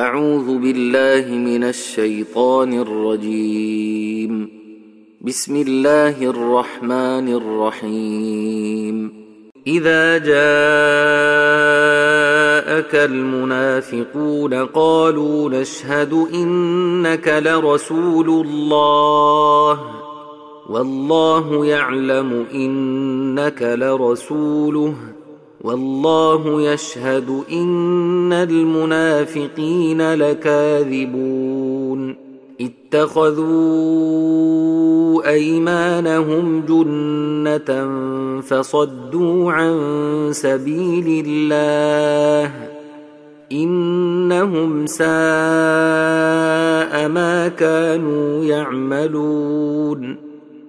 أعوذ بالله من الشيطان الرجيم. بسم الله الرحمن الرحيم. إذا جاءك المنافقون قالوا نشهد إنك لرسول الله. والله يعلم إنك لرسوله. والله يشهد إن المنافقين لكاذبون. اتخذوا أيمانهم جنة فصدوا عن سبيل الله. إنهم ساء ما كانوا يعملون.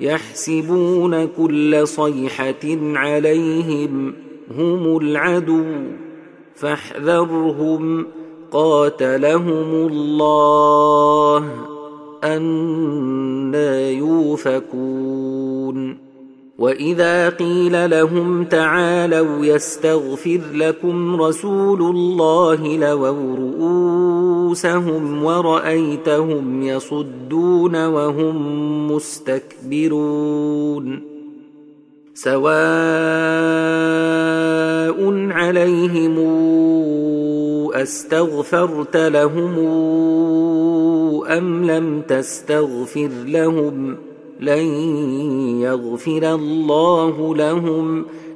يحسبون كل صيحة عليهم هم العدو فاحذرهم قاتلهم الله أنا يوفكون. وإذا قيل لهم تعالوا يستغفر لكم رسول الله لووا رؤوسهم ورأيتهم يصدون وهم مستكبرون. سواء عليهم أستغفرت لهم أم لم تستغفر لهم لن يغفر الله لهم.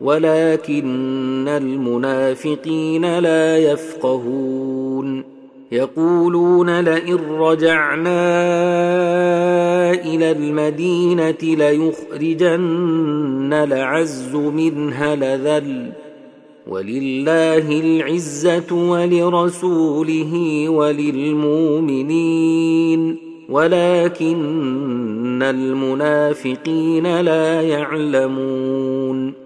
ولكن المنافقين لا يفقهون. يقولون لئن رجعنا إلى المدينة ليخرجن العز منها لذل. ولله العزة ولرسوله وللمؤمنين. ولكن المنافقين لا يعلمون.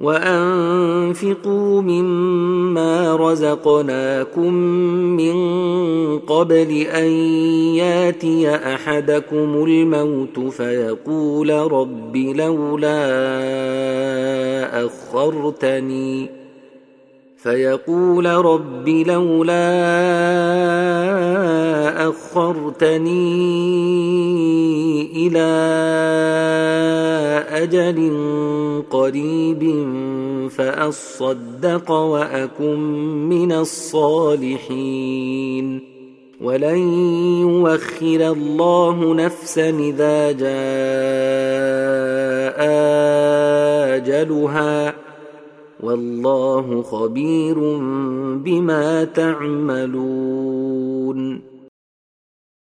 وأنفقوا مما رزقناكم من قبل أن ياتي أحدكم الموت فيقول رب لولا أخرتني فيقول رب لولا أخرتني إلى أجل قريب فأصدق وأكن من الصالحين. ولن يوخر الله نفسا إذا جاء أجلها. والله خبير بما تعملون.